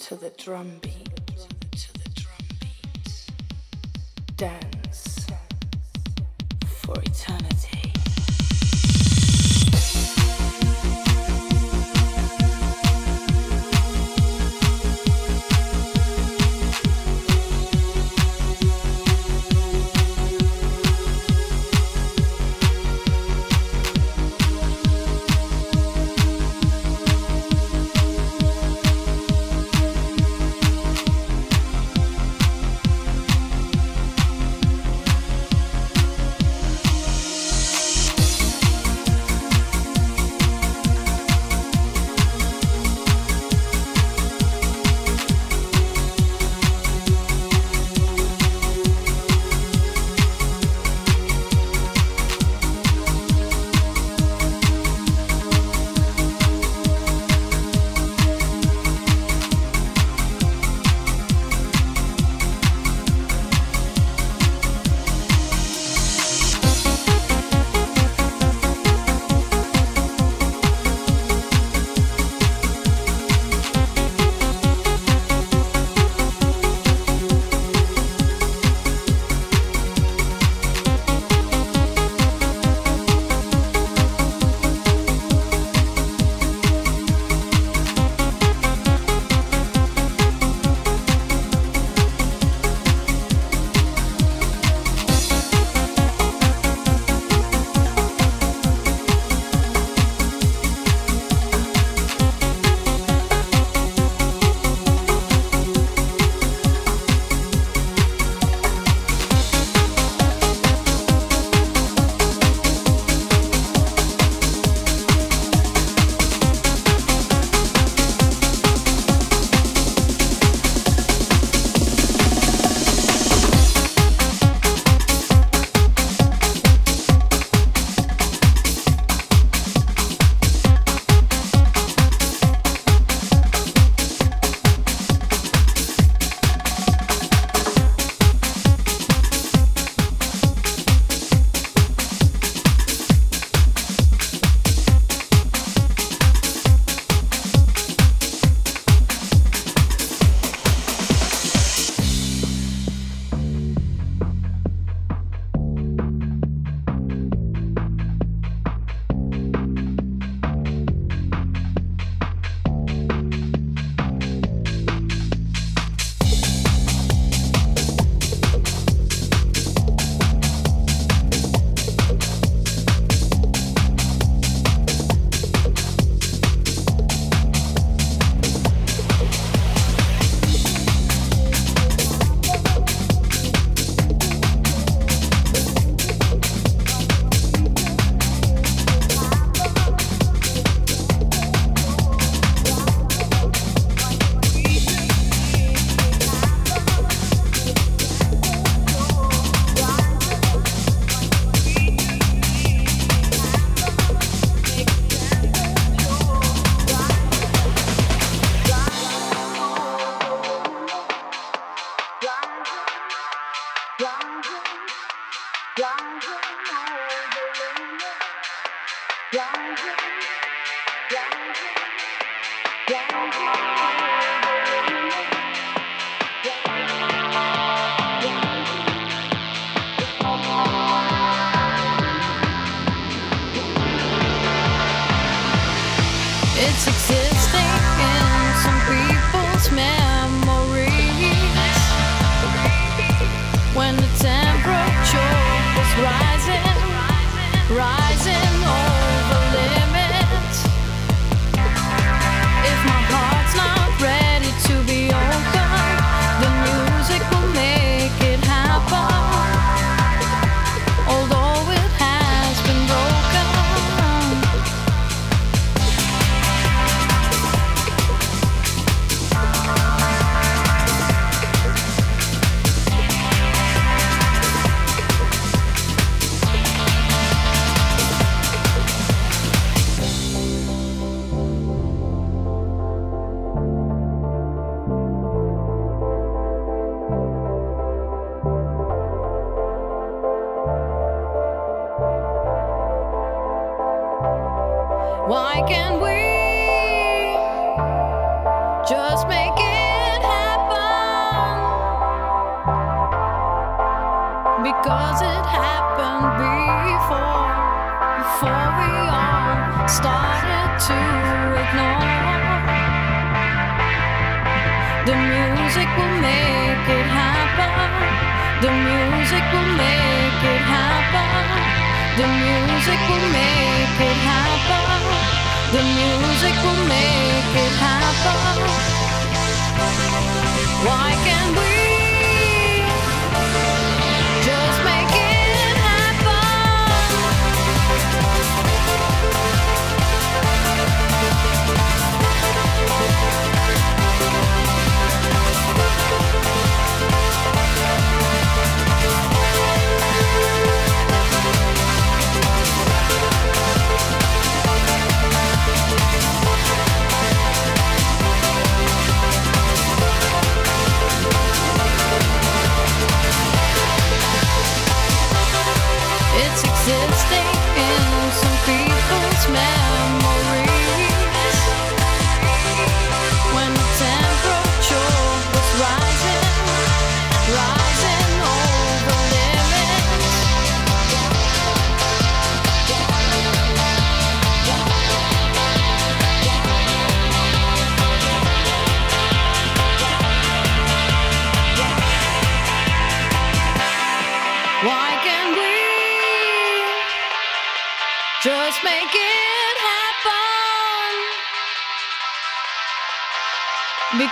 to the drum beat. Dance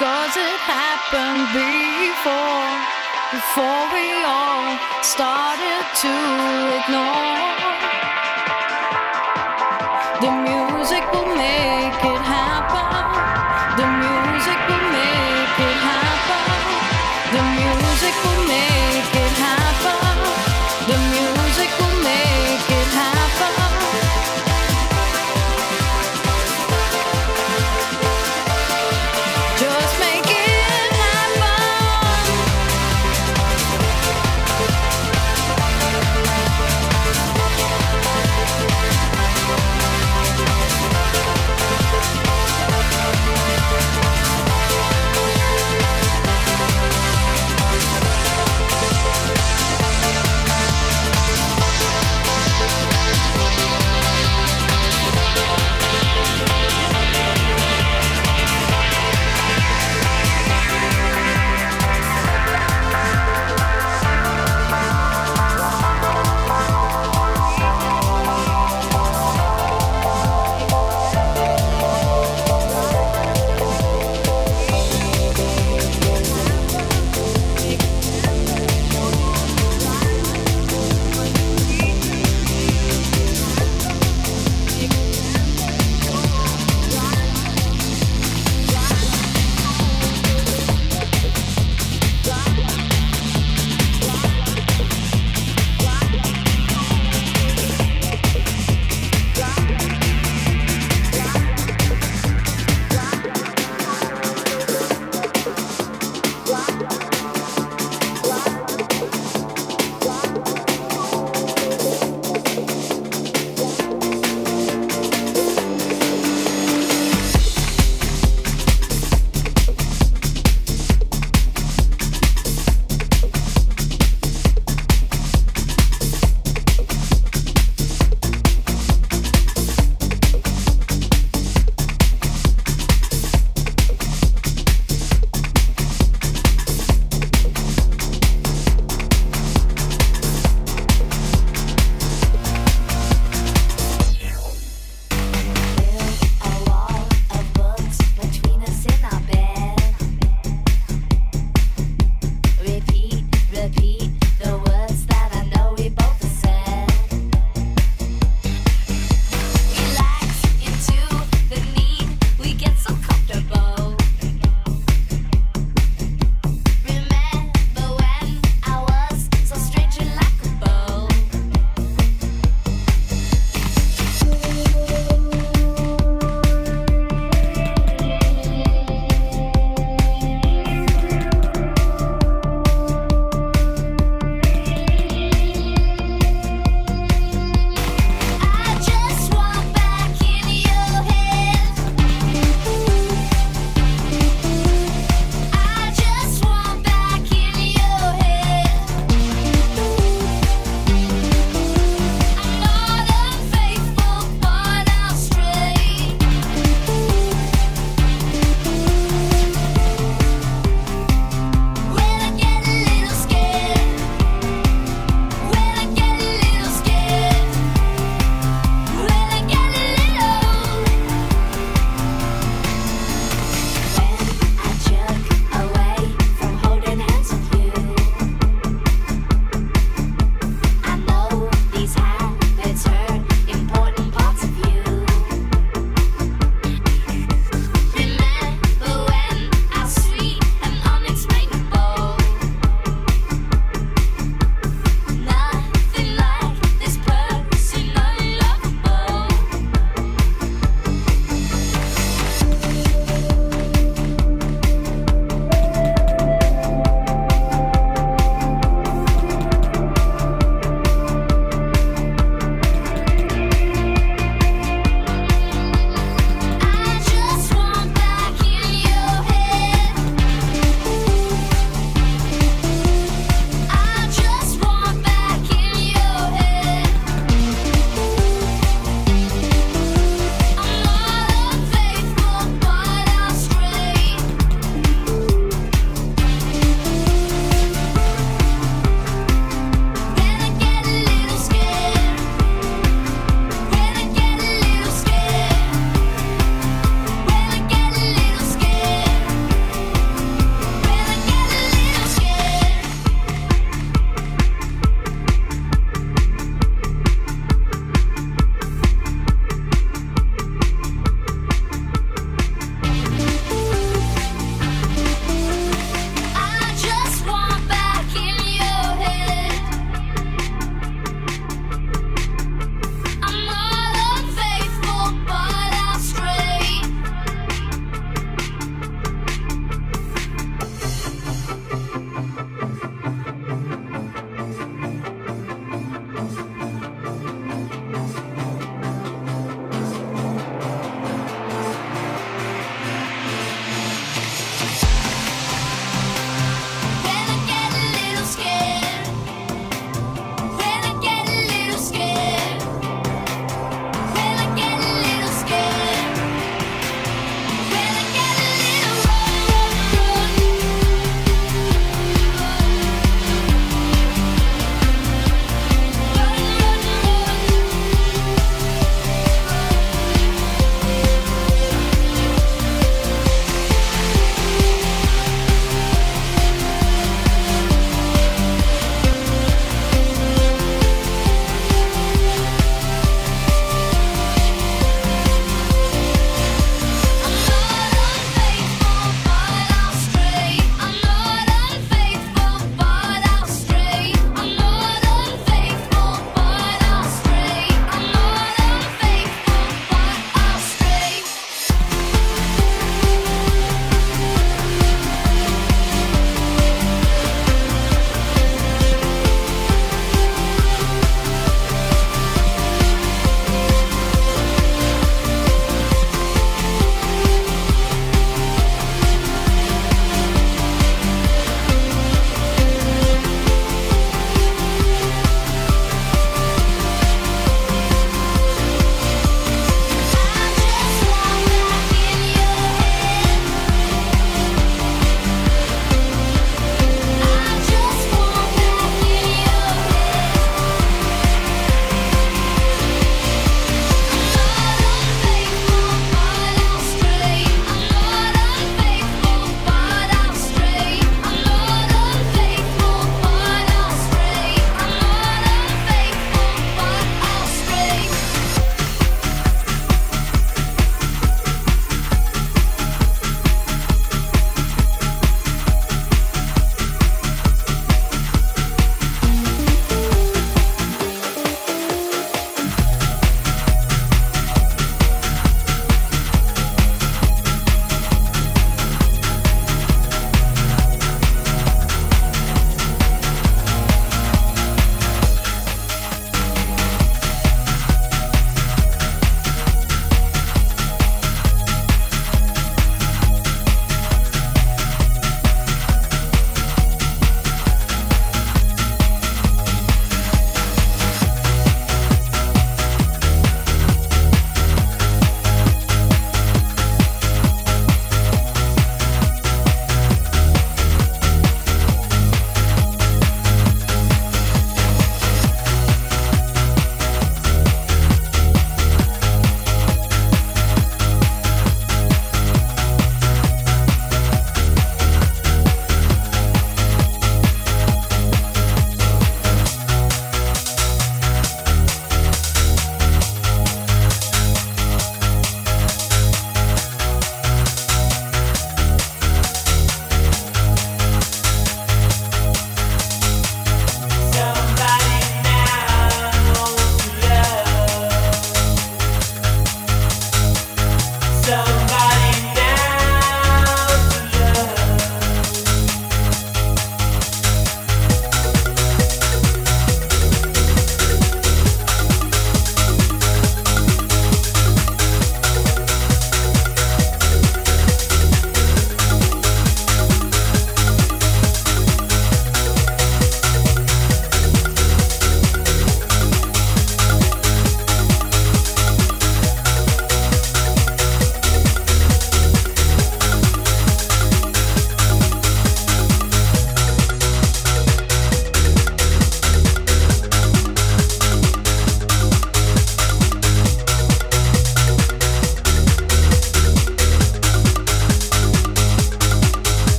Because it happened before, before we all started to ignore. The music will make it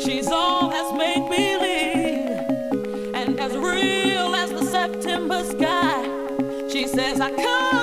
I all that's name of. And as real as the September sky. she walks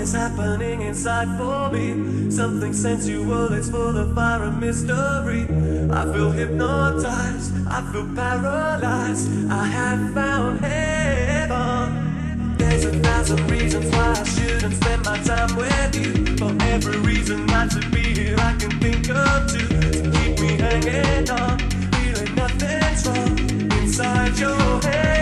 always happening inside for me. Something sensual, it's full of fire and mystery. I feel hypnotized, I feel paralyzed. I have found heaven. There's a thousand reasons why I shouldn't spend my time with you. For every reason not to be here, I can think of two to keep me hanging on. Feeling nothing's wrong inside your head.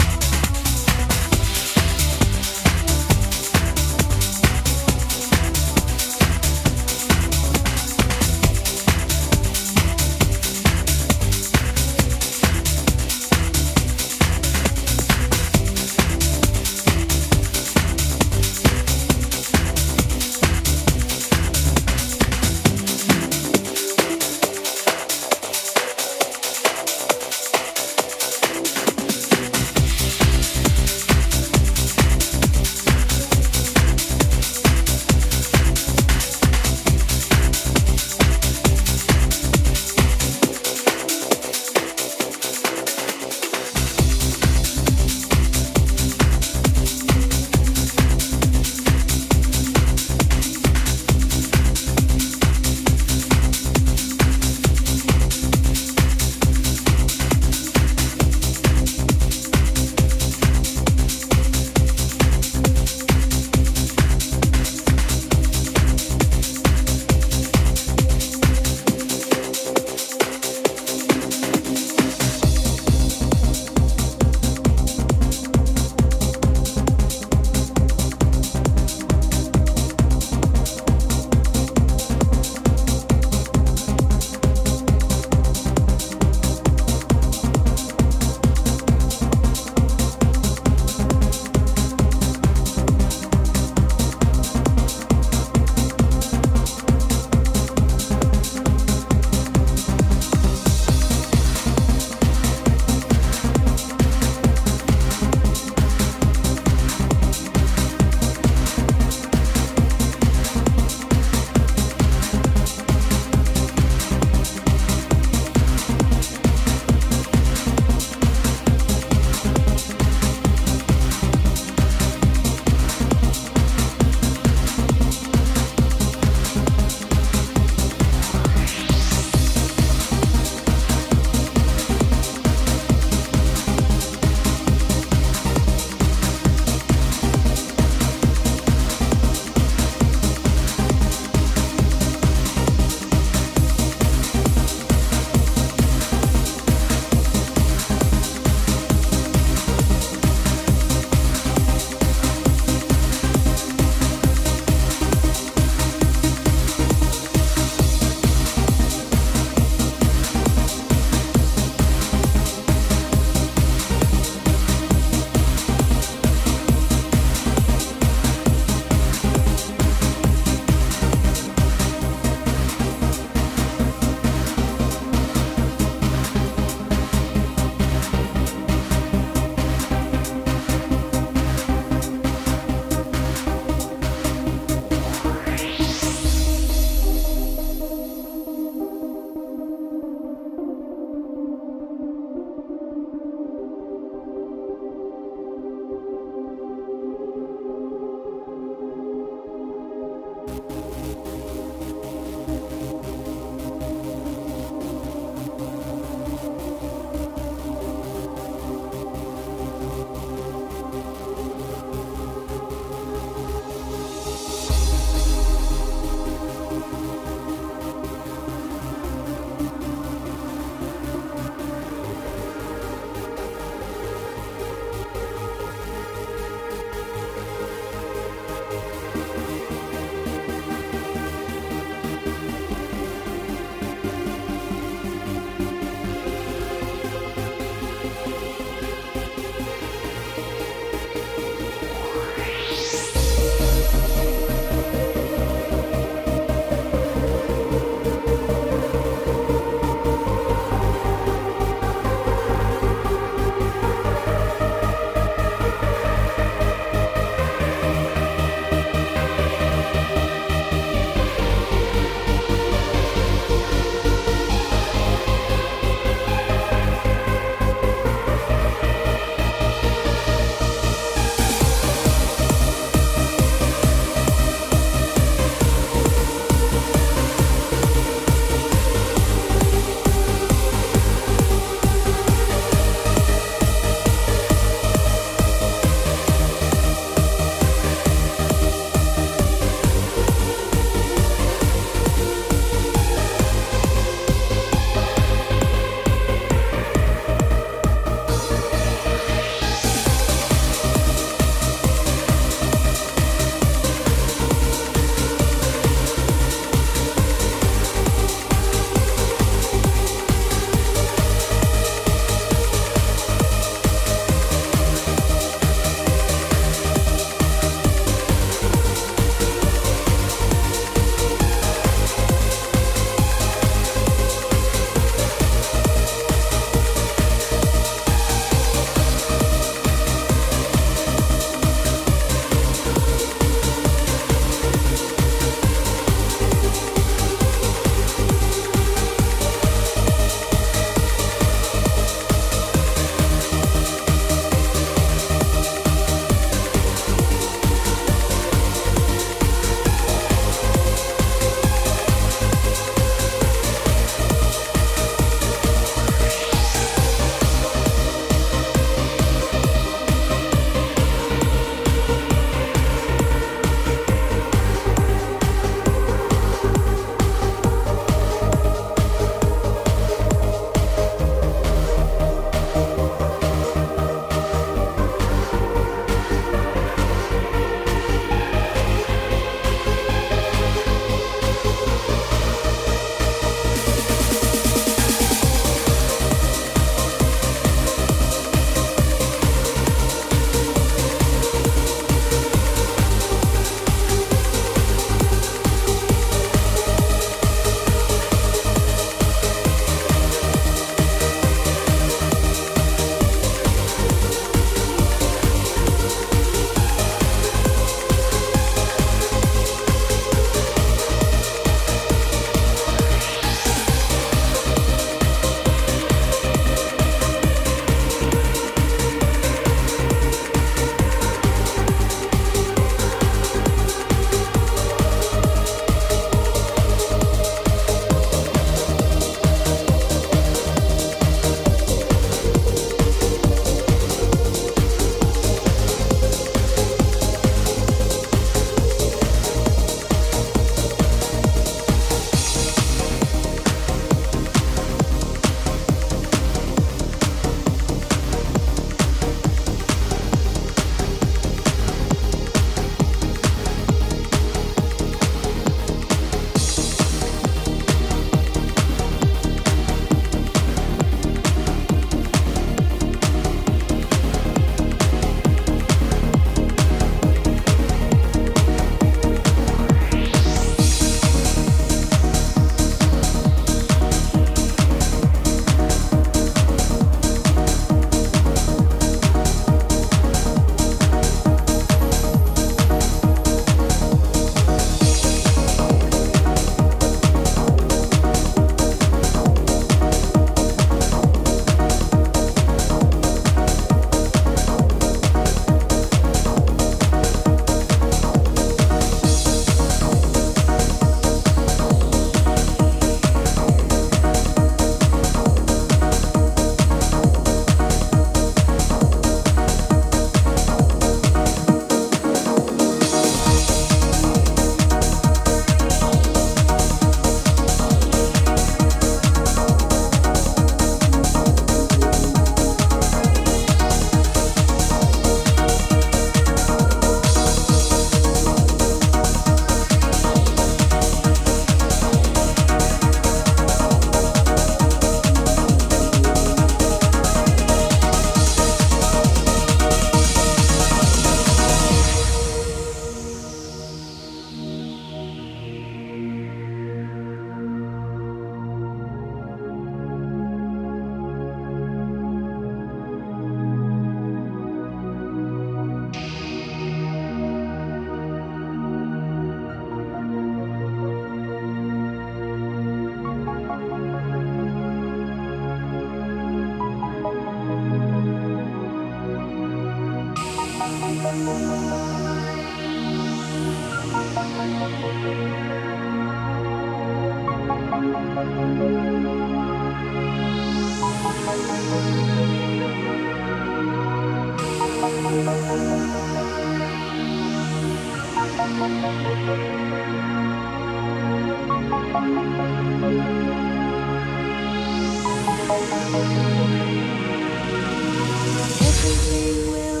Everything will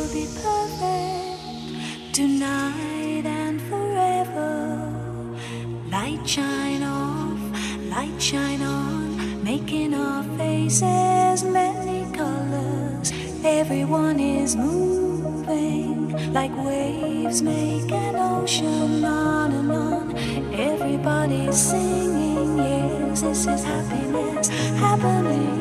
light shine on, making our faces many colors. Everyone is moving like waves make an ocean on and on. Everybody's singing, yes, this is happiness happening.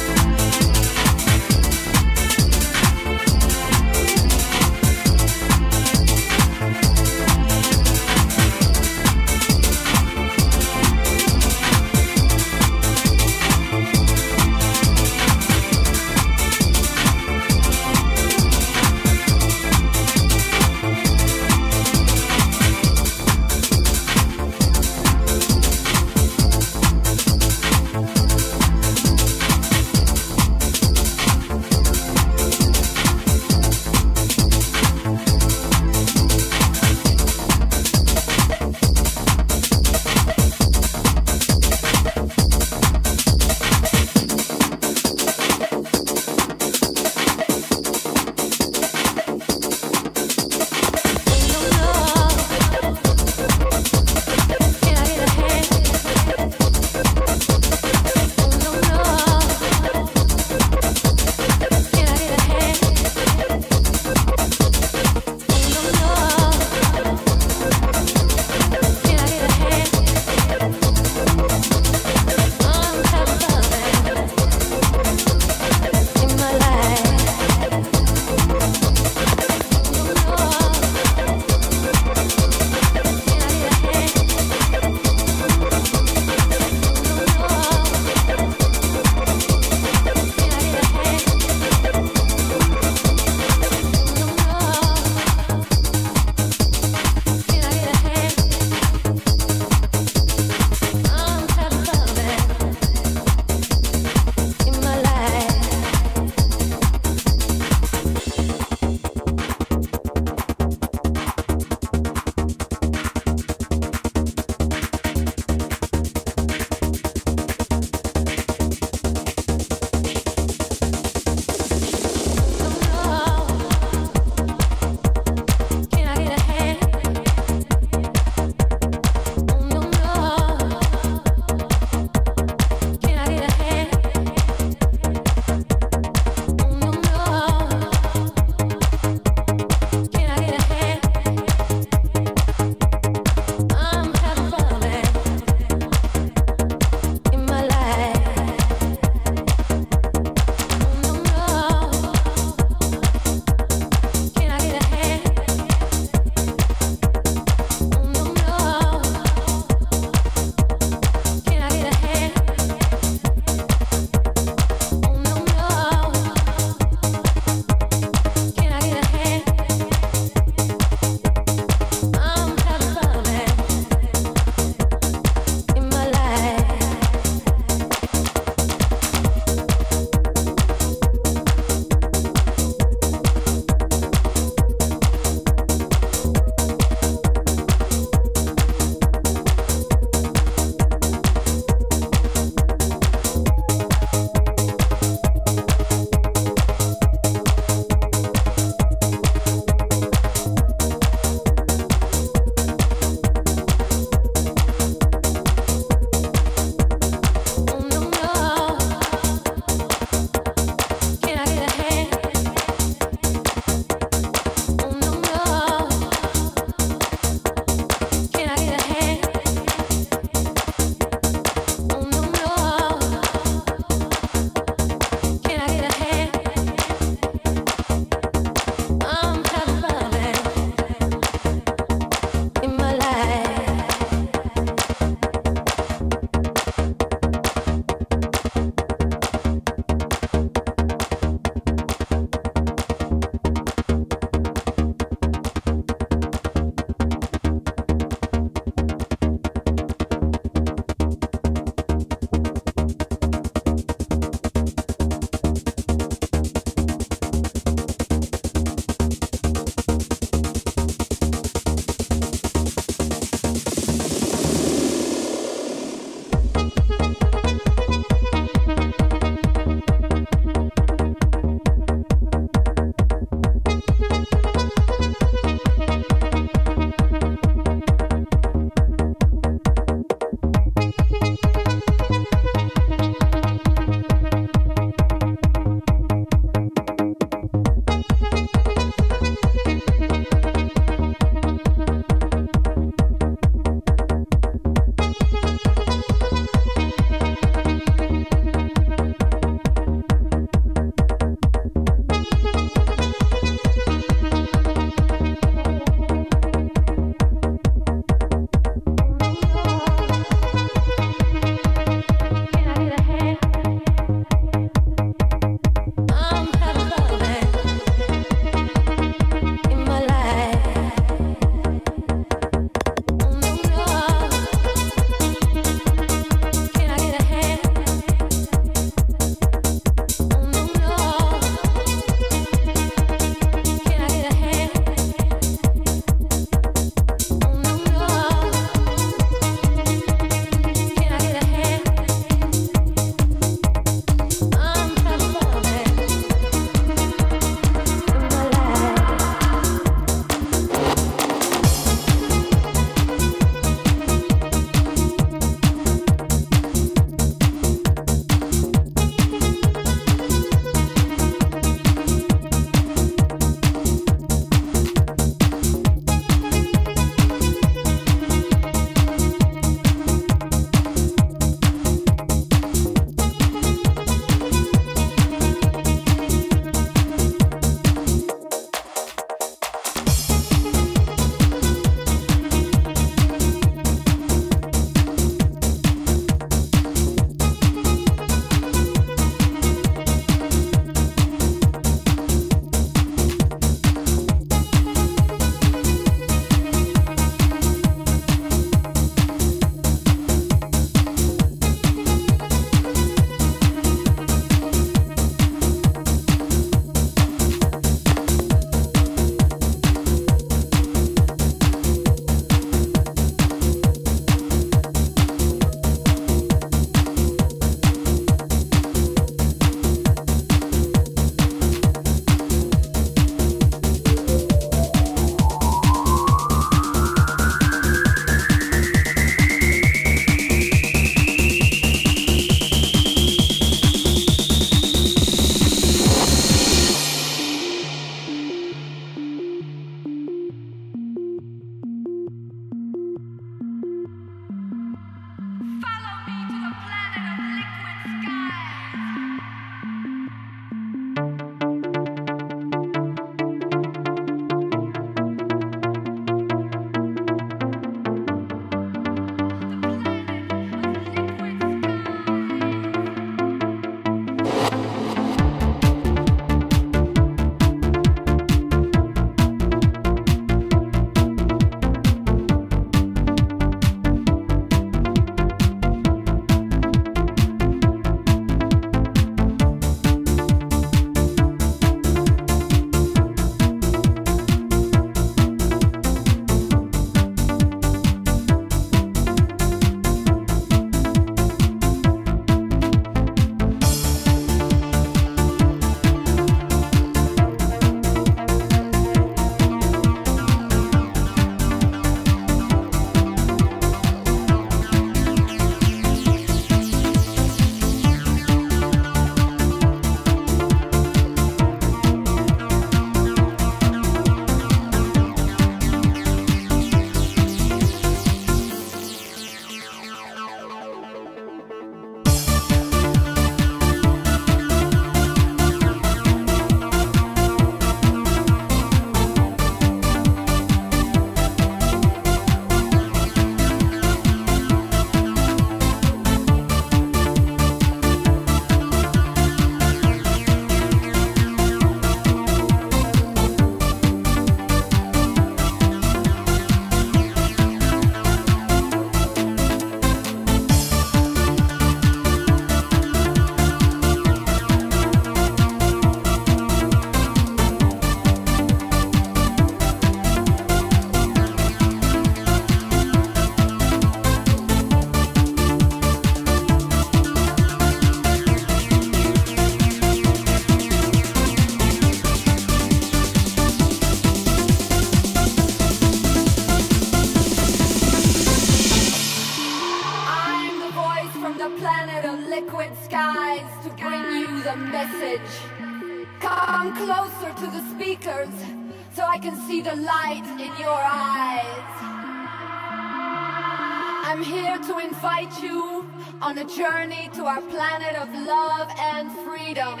Invite you on a journey to our planet of love and freedom.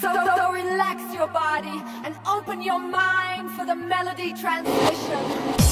So, so relax your body and open your mind for the melody transmission.